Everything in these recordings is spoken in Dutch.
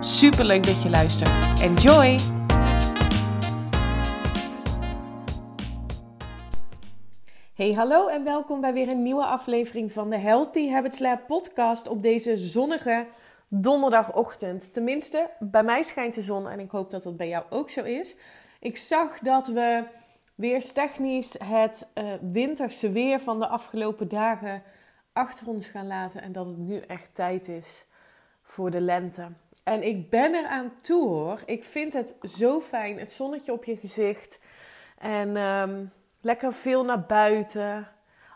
Super leuk dat je luistert. Enjoy! Hey, hallo en welkom bij weer een nieuwe aflevering van de Healthy Habits Lab podcast op deze zonnige donderdagochtend. Tenminste, bij mij schijnt de zon en ik hoop dat dat bij jou ook zo is. Ik zag dat we weerstechnisch het uh, winterse weer van de afgelopen dagen achter ons gaan laten en dat het nu echt tijd is voor de lente. En ik ben er aan toe hoor. Ik vind het zo fijn. Het zonnetje op je gezicht. En ehm, lekker veel naar buiten.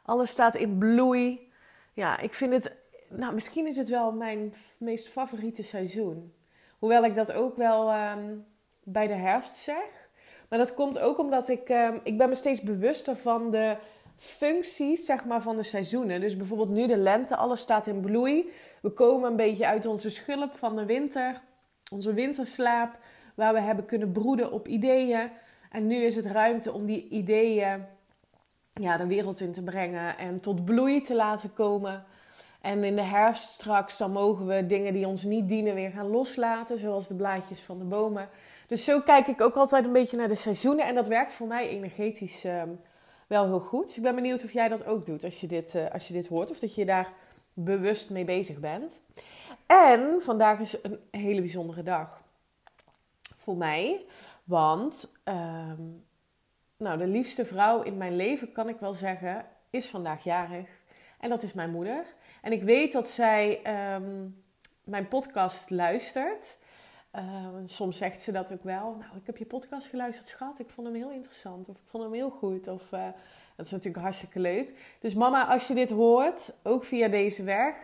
Alles staat in bloei. Ja, ik vind het. Nou, misschien is het wel mijn meest favoriete seizoen. Hoewel ik dat ook wel ehm, bij de herfst zeg. Maar dat komt ook omdat ik. Um, ik ben me steeds bewuster van de functies zeg maar, van de seizoenen. Dus bijvoorbeeld nu de lente, alles staat in bloei. We komen een beetje uit onze schulp van de winter, onze winterslaap, waar we hebben kunnen broeden op ideeën. En nu is het ruimte om die ideeën ja, de wereld in te brengen en tot bloei te laten komen. En in de herfst straks, dan mogen we dingen die ons niet dienen weer gaan loslaten, zoals de blaadjes van de bomen. Dus zo kijk ik ook altijd een beetje naar de seizoenen en dat werkt voor mij energetisch uh, wel heel goed. Dus ik ben benieuwd of jij dat ook doet als je dit, uh, als je dit hoort. Of dat je daar bewust mee bezig bent. En vandaag is een hele bijzondere dag. Voor mij. Want um, nou, de liefste vrouw in mijn leven, kan ik wel zeggen, is vandaag jarig. En dat is mijn moeder. En ik weet dat zij um, mijn podcast luistert. Uh, soms zegt ze dat ook wel. Nou, ik heb je podcast geluisterd, schat. Ik vond hem heel interessant. Of ik vond hem heel goed. Of uh, dat is natuurlijk hartstikke leuk. Dus mama, als je dit hoort, ook via deze weg,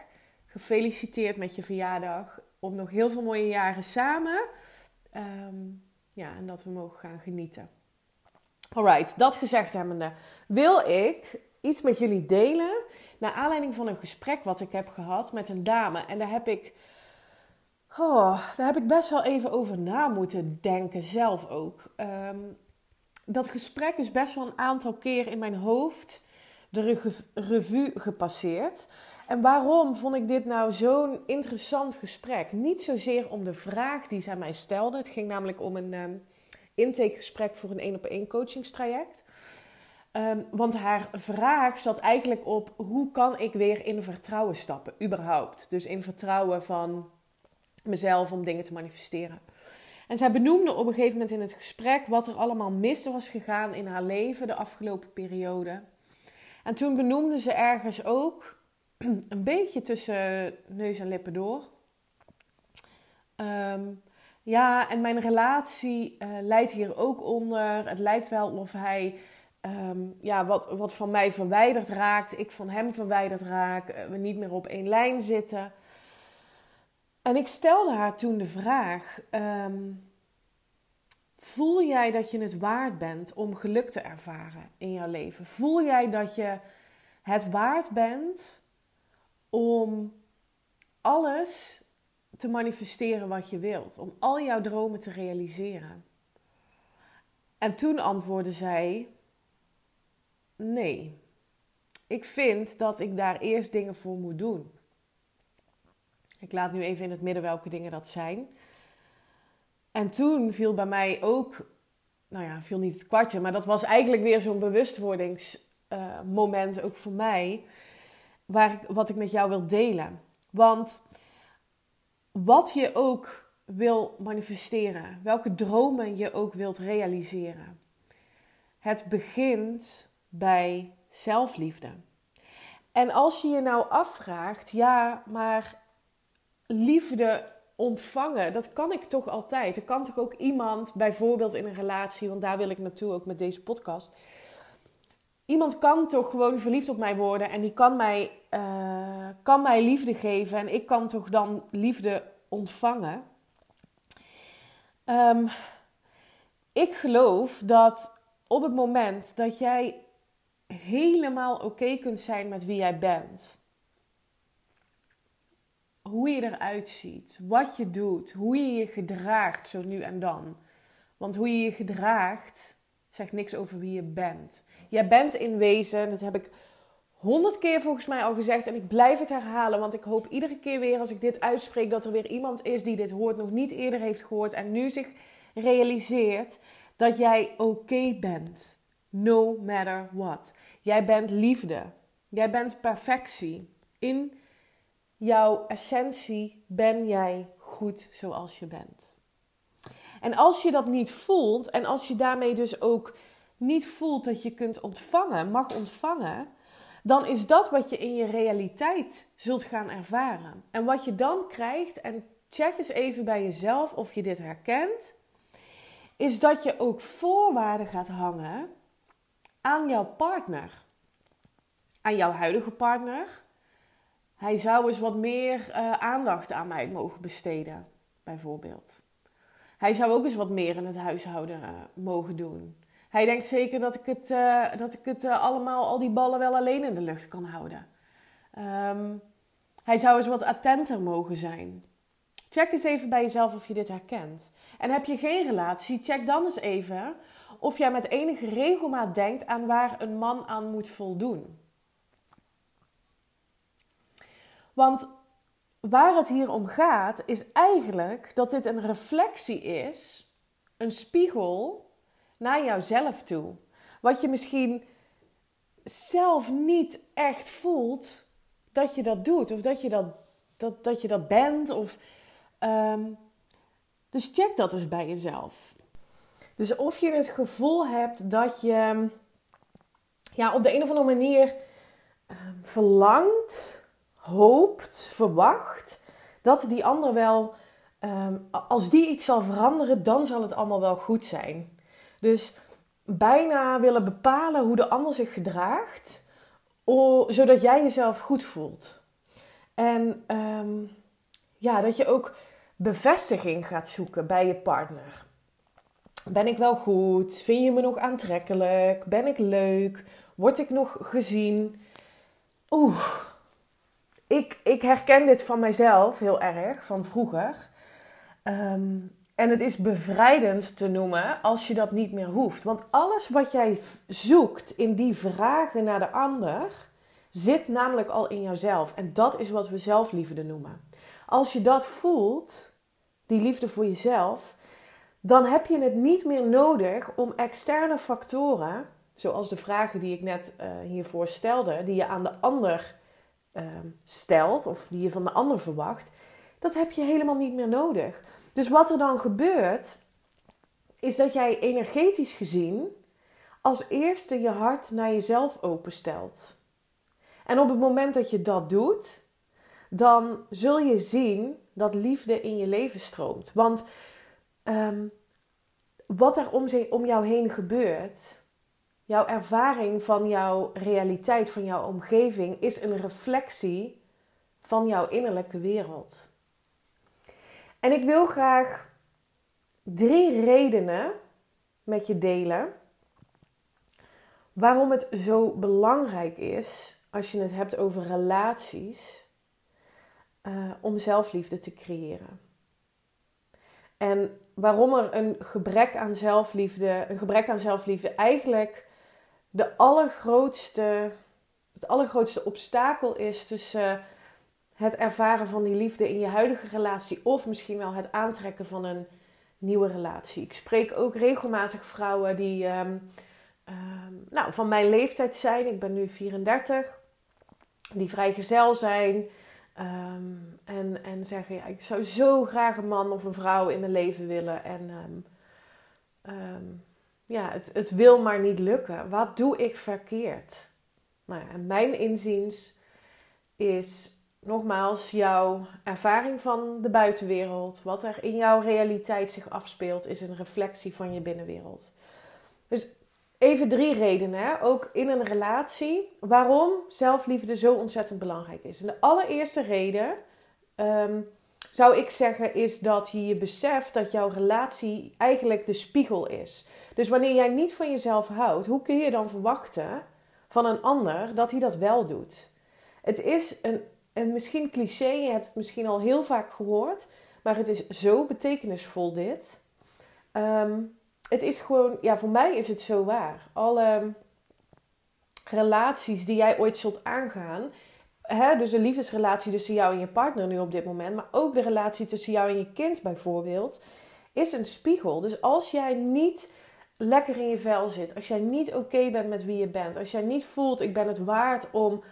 gefeliciteerd met je verjaardag. Op nog heel veel mooie jaren samen. Um, ja, en dat we mogen gaan genieten. Alright, dat gezegd hebbende, wil ik iets met jullie delen. Naar aanleiding van een gesprek wat ik heb gehad met een dame. En daar heb ik Oh, daar heb ik best wel even over na moeten denken, zelf ook. Um, dat gesprek is best wel een aantal keer in mijn hoofd de revue gepasseerd. En waarom vond ik dit nou zo'n interessant gesprek? Niet zozeer om de vraag die zij mij stelde. Het ging namelijk om een um, intakegesprek voor een één op één coachingstraject. Um, want haar vraag zat eigenlijk op hoe kan ik weer in vertrouwen stappen, überhaupt. Dus in vertrouwen van mezelf om dingen te manifesteren. En zij benoemde op een gegeven moment in het gesprek wat er allemaal mis was gegaan in haar leven de afgelopen periode. En toen benoemde ze ergens ook, een beetje tussen neus en lippen door. Um, ja, en mijn relatie uh, leidt hier ook onder. Het lijkt wel of hij um, ja, wat, wat van mij verwijderd raakt, ik van hem verwijderd raak, uh, we niet meer op één lijn zitten. En ik stelde haar toen de vraag: um, Voel jij dat je het waard bent om geluk te ervaren in jouw leven? Voel jij dat je het waard bent om alles te manifesteren wat je wilt? Om al jouw dromen te realiseren? En toen antwoordde zij: Nee. Ik vind dat ik daar eerst dingen voor moet doen. Ik laat nu even in het midden welke dingen dat zijn. En toen viel bij mij ook, nou ja, viel niet het kwartje, maar dat was eigenlijk weer zo'n bewustwordingsmoment uh, ook voor mij, waar ik, wat ik met jou wil delen. Want wat je ook wil manifesteren, welke dromen je ook wilt realiseren, het begint bij zelfliefde. En als je je nou afvraagt, ja, maar liefde ontvangen, dat kan ik toch altijd. Er kan toch ook iemand, bijvoorbeeld in een relatie, want daar wil ik naartoe ook met deze podcast. Iemand kan toch gewoon verliefd op mij worden en die kan mij, uh, kan mij liefde geven en ik kan toch dan liefde ontvangen. Ehm, ik geloof dat op het moment dat jij helemaal oké kunt zijn met wie jij bent, hoe je eruit ziet, wat je doet, hoe je je gedraagt zo nu en dan. Want hoe je je gedraagt zegt niks over wie je bent. Jij bent in wezen, dat heb ik honderd keer volgens mij al gezegd en ik blijf het herhalen, want ik hoop iedere keer weer als ik dit uitspreek dat er weer iemand is die dit hoort, nog niet eerder heeft gehoord en nu zich realiseert dat jij oké bent. No matter what. Jij bent liefde. Jij bent perfectie. In jouw essentie ben jij goed zoals je bent. En als je dat niet voelt en als je daarmee dus ook niet voelt dat je kunt ontvangen, mag ontvangen, dan is dat wat je in je realiteit zult gaan ervaren. En wat je dan krijgt, en check eens even bij jezelf of je dit herkent, is dat je ook voorwaarden gaat hangen aan jouw partner. Aan jouw huidige partner. Hij zou eens wat meer uh, aandacht aan mij mogen besteden, bijvoorbeeld. Hij zou ook eens wat meer in het huishouden uh, mogen doen. Hij denkt zeker dat ik het, uh, dat ik het allemaal, al die ballen wel alleen in de lucht kan houden. Um, hij zou eens wat attenter mogen zijn. Check eens even bij jezelf of je dit herkent. En heb je geen relatie, check dan eens even of jij met enige regelmaat denkt aan waar een man aan moet voldoen. Want waar het hier om gaat, is eigenlijk dat dit een reflectie is, een spiegel naar jouzelf toe. Wat je misschien zelf niet echt voelt dat je dat doet, of dat je dat, dat, dat, je dat bent. Of, um, dus check dat eens bij jezelf. Dus of je het gevoel hebt dat je ja, op de een of andere manier uh, verlangt, hoopt, verwacht dat die ander wel, uh, als die iets zal veranderen, dan zal het allemaal wel goed zijn. Dus bijna willen bepalen hoe de ander zich gedraagt, zodat jij jezelf goed voelt. En um, ja, dat je ook bevestiging gaat zoeken bij je partner. Ben ik wel goed? Vind je me nog aantrekkelijk? Ben ik leuk? Word ik nog gezien? Oeh, ik, ik herken dit van mijzelf heel erg, van vroeger. Ehm, en het is bevrijdend te noemen als je dat niet meer hoeft. Want alles wat jij zoekt in die vragen naar de ander, zit namelijk al in jouzelf. En dat is wat we zelfliefde noemen. Als je dat voelt, die liefde voor jezelf, dan heb je het niet meer nodig om externe factoren, zoals de vragen die ik net uh, hiervoor stelde, die je aan de ander uh, stelt of die je van de ander verwacht, dat heb je helemaal niet meer nodig. Dus wat er dan gebeurt, is dat jij energetisch gezien als eerste je hart naar jezelf openstelt. En op het moment dat je dat doet, dan zul je zien dat liefde in je leven stroomt. Want um, wat er om, om jou heen gebeurt, jouw ervaring van jouw realiteit, van jouw omgeving, is een reflectie van jouw innerlijke wereld. En ik wil graag drie redenen met je delen waarom het zo belangrijk is als je het hebt over relaties uh, om zelfliefde te creëren. En waarom er een gebrek aan zelfliefde, een gebrek aan zelfliefde eigenlijk de allergrootste, het allergrootste obstakel is tussen het ervaren van die liefde in je huidige relatie of misschien wel het aantrekken van een nieuwe relatie. Ik spreek ook regelmatig vrouwen die um, nou, van mijn leeftijd zijn. Ik ben nu 34. Die vrijgezel zijn. Um, en, en zeggen, ja, ik zou zo graag een man of een vrouw in mijn leven willen. En ja, het, het wil maar niet lukken. Wat doe ik verkeerd? Nou, mijn inziens is nogmaals jouw ervaring van de buitenwereld. Wat er in jouw realiteit zich afspeelt, is een reflectie van je binnenwereld. Dus Even drie redenen, hè? ook in een relatie, waarom zelfliefde zo ontzettend belangrijk is. En de allereerste reden, um, zou ik zeggen, is dat je je beseft dat jouw relatie eigenlijk de spiegel is. Dus wanneer jij niet van jezelf houdt, hoe kun je dan verwachten van een ander dat hij dat wel doet? Het is een, een misschien cliché, je hebt het misschien al heel vaak gehoord, maar het is zo betekenisvol dit. Ehm, het is gewoon, ja, voor mij is het zo waar. Alle relaties die jij ooit zult aangaan, hè, dus de liefdesrelatie tussen jou en je partner nu op dit moment, maar ook de relatie tussen jou en je kind bijvoorbeeld, is een spiegel. Dus als jij niet lekker in je vel zit, als jij niet oké bent met wie je bent, als jij niet voelt ik ben het waard om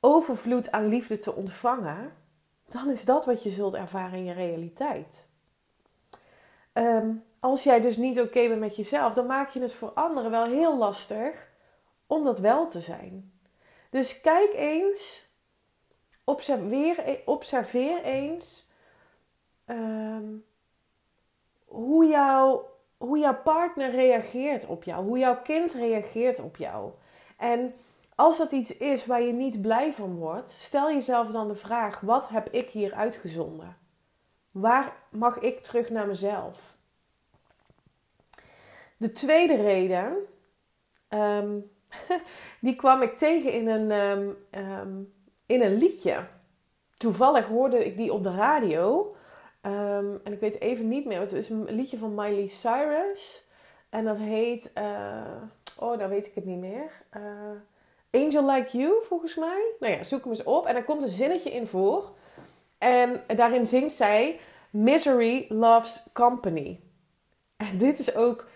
overvloed aan liefde te ontvangen, dan is dat wat je zult ervaren in je realiteit. Ehm, als jij dus niet oké bent met jezelf, dan maak je het voor anderen wel heel lastig om dat wel te zijn. Dus kijk eens, observeer, observeer eens ehm, hoe, jouw, hoe jouw partner reageert op jou, hoe jouw kind reageert op jou. En als dat iets is waar je niet blij van wordt, stel jezelf dan de vraag: wat heb ik hier uitgezonden? Waar mag ik terug naar mezelf? De tweede reden, ehm, die kwam ik tegen in een, ehm, ehm, in een liedje. Toevallig hoorde ik die op de radio. En ik weet even niet meer. Het is een liedje van Miley Cyrus. En dat heet. Uh, oh, dan weet ik het niet meer. Uh, Angel Like You, volgens mij. Nou ja, zoek hem eens op. En daar komt een zinnetje in voor. En daarin zingt zij: Misery loves company. En dit is ook.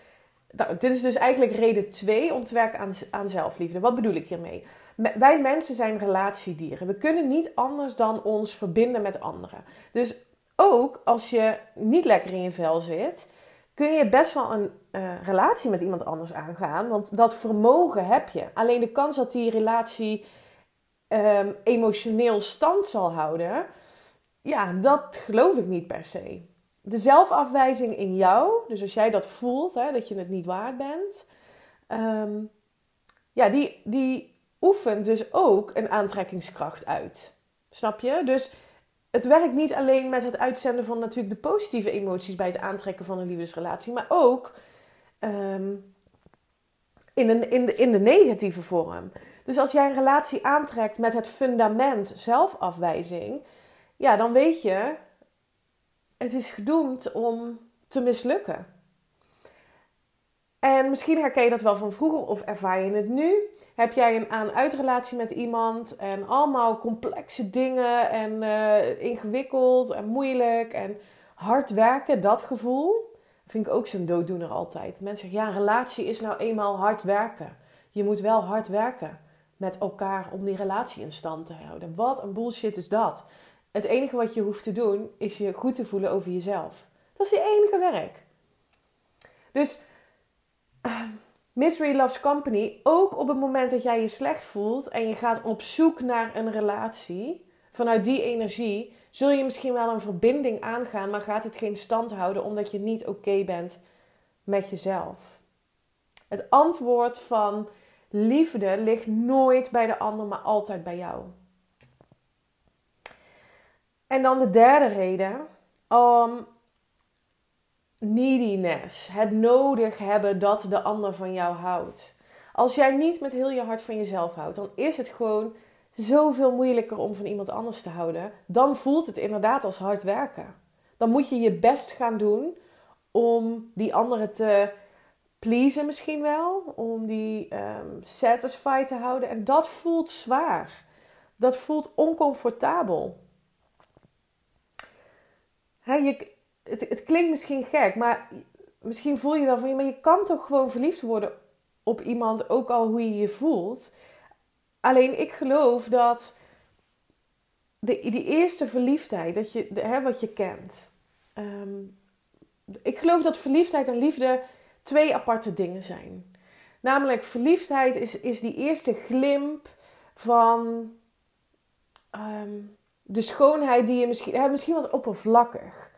Nou, dit is dus eigenlijk reden 2 om te werken aan, aan zelfliefde. Wat bedoel ik hiermee? Wij mensen zijn relatiedieren. We kunnen niet anders dan ons verbinden met anderen. Dus ook als je niet lekker in je vel zit, kun je best wel een uh, relatie met iemand anders aangaan. Want dat vermogen heb je. Alleen de kans dat die relatie um, emotioneel stand zal houden, ja, dat geloof ik niet per se. De zelfafwijzing in jou, dus als jij dat voelt, hè, dat je het niet waard bent, um, ja, die, die oefent dus ook een aantrekkingskracht uit. Snap je? Dus het werkt niet alleen met het uitzenden van natuurlijk de positieve emoties bij het aantrekken van een liefdesrelatie, maar ook ehm, in, een, in, de, in de negatieve vorm. Dus als jij een relatie aantrekt met het fundament zelfafwijzing, ja, dan weet je, het is gedoemd om te mislukken. En misschien herken je dat wel van vroeger of ervaar je het nu. Heb jij een aan-uitrelatie met iemand en allemaal complexe dingen en uh, ingewikkeld en moeilijk en hard werken, dat gevoel, vind ik ook zo'n dooddoener altijd. Mensen zeggen, ja, een relatie is nou eenmaal hard werken. Je moet wel hard werken met elkaar om die relatie in stand te houden. Wat een bullshit is dat. Het enige wat je hoeft te doen, is je goed te voelen over jezelf. Dat is je enige werk. Dus Misery Loves Company, ook op het moment dat jij je slecht voelt en je gaat op zoek naar een relatie, vanuit die energie, zul je misschien wel een verbinding aangaan, maar gaat het geen stand houden omdat je niet oké bent met jezelf. Het antwoord van liefde ligt nooit bij de ander, maar altijd bij jou. En dan de derde reden. Um, neediness. Het nodig hebben dat de ander van jou houdt. Als jij niet met heel je hart van jezelf houdt, dan is het gewoon zoveel moeilijker om van iemand anders te houden. Dan voelt het inderdaad als hard werken. Dan moet je je best gaan doen om die anderen te pleasen misschien wel. Om die um, satisfied te houden. En dat voelt zwaar. Dat voelt oncomfortabel. He, je, het, het klinkt misschien gek, maar misschien voel je wel van... Ja, maar je kan toch gewoon verliefd worden op iemand, ook al hoe je je voelt. Alleen ik geloof dat de, die eerste verliefdheid, dat je, de, hè, wat je kent. Ehm, ik geloof dat verliefdheid en liefde twee aparte dingen zijn. Namelijk, verliefdheid is, is die eerste glimp van ehm, de schoonheid die je misschien, hè, misschien wat oppervlakkig.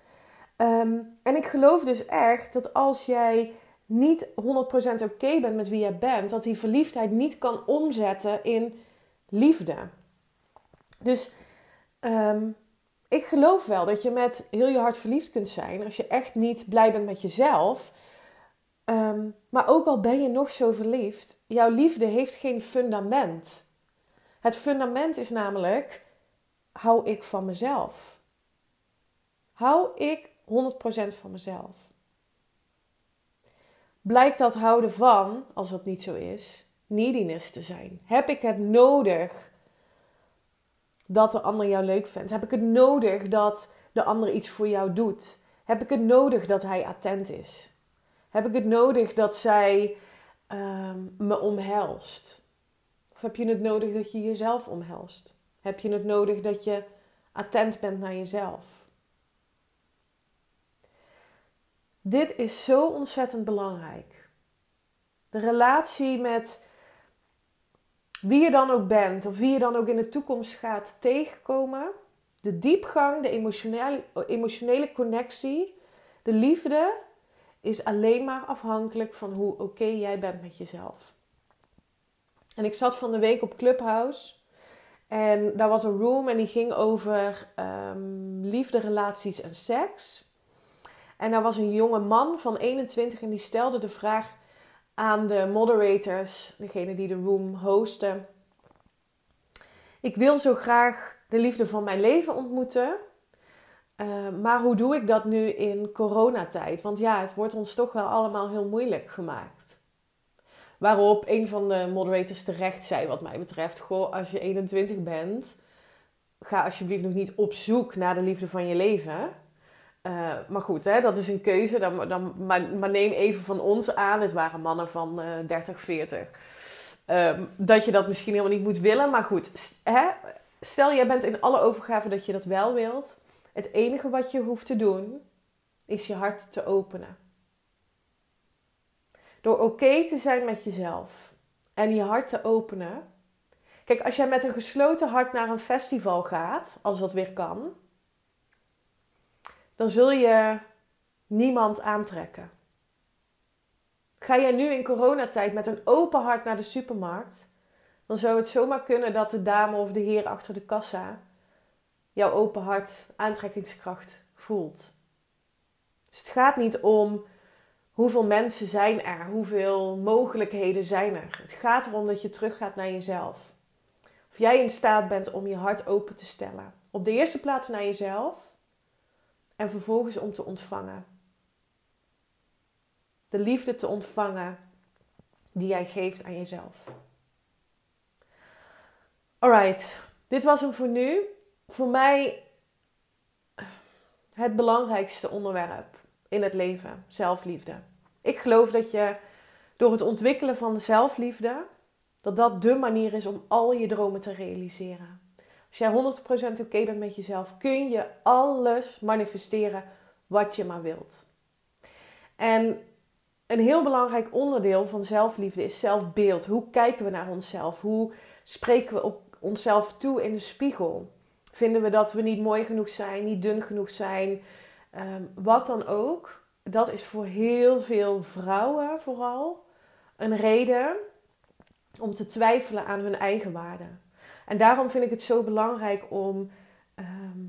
Ehm, en ik geloof dus echt dat als jij niet 100% oké bent met wie jij bent, dat die verliefdheid niet kan omzetten in liefde. Dus ehm, ik geloof wel dat je met heel je hart verliefd kunt zijn als je echt niet blij bent met jezelf. Ehm, maar ook al ben je nog zo verliefd, jouw liefde heeft geen fundament. Het fundament is namelijk: hou ik van mezelf? Hou ik 100% van mezelf? Blijkt dat houden van, als dat niet zo is, neediness te zijn? Heb ik het nodig dat de ander jou leuk vindt? Heb ik het nodig dat de ander iets voor jou doet? Heb ik het nodig dat hij attent is? Heb ik het nodig dat zij ehm, me omhelst? Of heb je het nodig dat je jezelf omhelst? Heb je het nodig dat je attent bent naar jezelf? Dit is zo ontzettend belangrijk. De relatie met wie je dan ook bent of wie je dan ook in de toekomst gaat tegenkomen. De diepgang, de emotionele, emotionele connectie, de liefde is alleen maar afhankelijk van hoe oké jij bent met jezelf. En ik zat van de week op Clubhouse. En daar was een room en die ging over um, liefde, relaties en seks. En daar was een jonge man van 21 en die stelde de vraag aan de moderators, degene die de room hosten. Ik wil zo graag de liefde van mijn leven ontmoeten. Uh, maar hoe doe ik dat nu in coronatijd? Want ja, het wordt ons toch wel allemaal heel moeilijk gemaakt. Waarop een van de moderators terecht zei, wat mij betreft: Goh, als je 21 bent, ga alsjeblieft nog niet op zoek naar de liefde van je leven. Uh, maar goed, hè, dat is een keuze. Dan, dan, maar, maar, neem even van ons aan, het waren mannen van uh, 30, 40. Uh, dat je dat misschien helemaal niet moet willen. Maar goed, hè, stel jij bent in alle overgave dat je dat wel wilt. Het enige wat je hoeft te doen, is je hart te openen. Door oké te zijn met jezelf en je hart te openen. Kijk, als jij met een gesloten hart naar een festival gaat, als dat weer kan, dan zul je niemand aantrekken. Ga jij nu in coronatijd met een open hart naar de supermarkt, dan zou het zomaar kunnen dat de dame of de heer achter de kassa jouw open hart aantrekkingskracht voelt. Dus het gaat niet om hoeveel mensen zijn er, hoeveel mogelijkheden zijn er. Het gaat erom dat je teruggaat naar jezelf. Of jij in staat bent om je hart open te stellen. Op de eerste plaats naar jezelf en vervolgens om te ontvangen. De liefde te ontvangen die jij geeft aan jezelf. Alright, dit was hem voor nu. Voor mij het belangrijkste onderwerp in het leven: zelfliefde. Ik geloof dat je door het ontwikkelen van de zelfliefde, dat dat de manier is om al je dromen te realiseren. Als jij 100% oké bent met jezelf, kun je alles manifesteren wat je maar wilt. En een heel belangrijk onderdeel van zelfliefde is zelfbeeld. Hoe kijken we naar onszelf? Hoe spreken we op onszelf toe in de spiegel? Vinden we dat we niet mooi genoeg zijn, niet dun genoeg zijn? Ehm, wat dan ook. Dat is voor heel veel vrouwen vooral een reden om te twijfelen aan hun eigen waarde. En daarom vind ik het zo belangrijk om, ehm,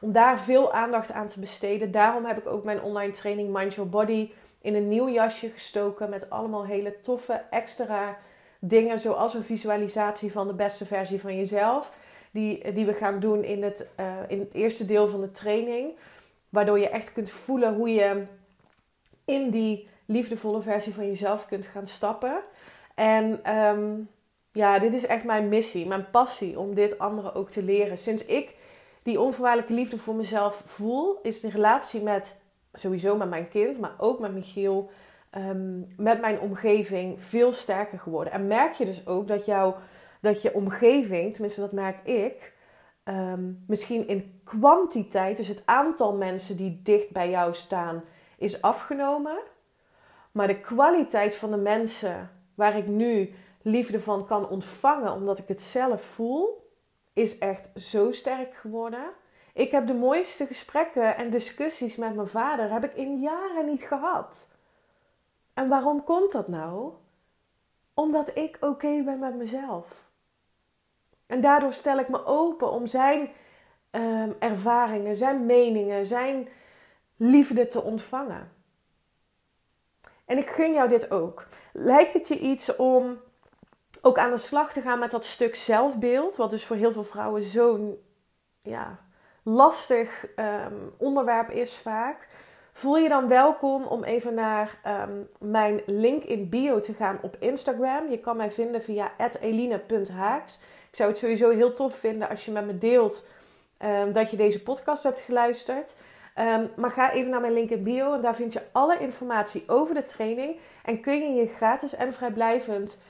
om daar veel aandacht aan te besteden. Daarom heb ik ook mijn online training Mind Your Body in een nieuw jasje gestoken met allemaal hele toffe extra dingen, zoals een visualisatie van de beste versie van jezelf, die, die we gaan doen in het, uh, in het eerste deel van de training. Waardoor je echt kunt voelen hoe je in die liefdevolle versie van jezelf kunt gaan stappen. En um, ja, dit is echt mijn missie, mijn passie om dit anderen ook te leren. Sinds ik die onvoorwaardelijke liefde voor mezelf voel, is de relatie met sowieso met mijn kind, maar ook met Michiel, um, met mijn omgeving veel sterker geworden. En merk je dus ook dat, jou, dat je omgeving, tenminste dat merk ik, um, misschien in kwantiteit, dus het aantal mensen die dicht bij jou staan, is afgenomen. Maar de kwaliteit van de mensen waar ik nu liefde van kan ontvangen, omdat ik het zelf voel, is echt zo sterk geworden. Ik heb de mooiste gesprekken en discussies met mijn vader heb ik in jaren niet gehad. En waarom komt dat nou? Omdat ik oké ben met mezelf. En daardoor stel ik me open om zijn ehm, ervaringen, zijn meningen, zijn liefde te ontvangen. En ik gun jou dit ook. Lijkt het je iets om ook aan de slag te gaan met dat stuk zelfbeeld, wat dus voor heel veel vrouwen zo'n ja, lastig um, onderwerp is vaak? Voel je dan welkom om even naar ehm, mijn link in bio te gaan op Instagram. Je kan mij vinden via eline.haaks. Ik zou het sowieso heel tof vinden als je met me deelt um, dat je deze podcast hebt geluisterd. Maar ga even naar mijn link in bio en daar vind je alle informatie over de training. En kun je je gratis en vrijblijvend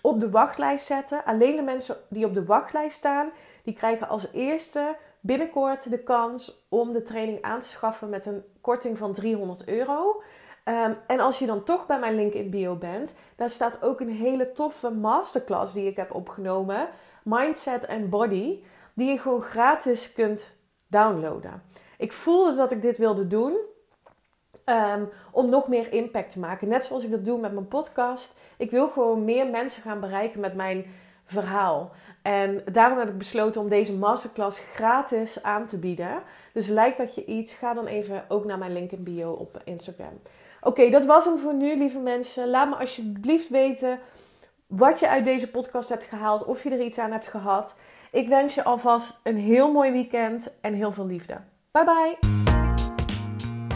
op de wachtlijst zetten. Alleen de mensen die op de wachtlijst staan, die krijgen als eerste binnenkort de kans om de training aan te schaffen met een korting van 300 euro. Um, en als je dan toch bij mijn link in bio bent, daar staat ook een hele toffe masterclass die ik heb opgenomen. Mindset and Body. Die je gewoon gratis kunt downloaden. Ik voelde dat ik dit wilde doen. Um, om nog meer impact te maken. Net zoals ik dat doe met mijn podcast. Ik wil gewoon meer mensen gaan bereiken met mijn verhaal. En daarom heb ik besloten om deze masterclass gratis aan te bieden. Dus lijkt dat je iets, ga dan even ook naar mijn link in bio op Instagram. Oké, dat was hem voor nu, lieve mensen. Laat me alsjeblieft weten wat je uit deze podcast hebt gehaald, of je er iets aan hebt gehad. Ik wens je alvast een heel mooi weekend en heel veel liefde. Bye bye.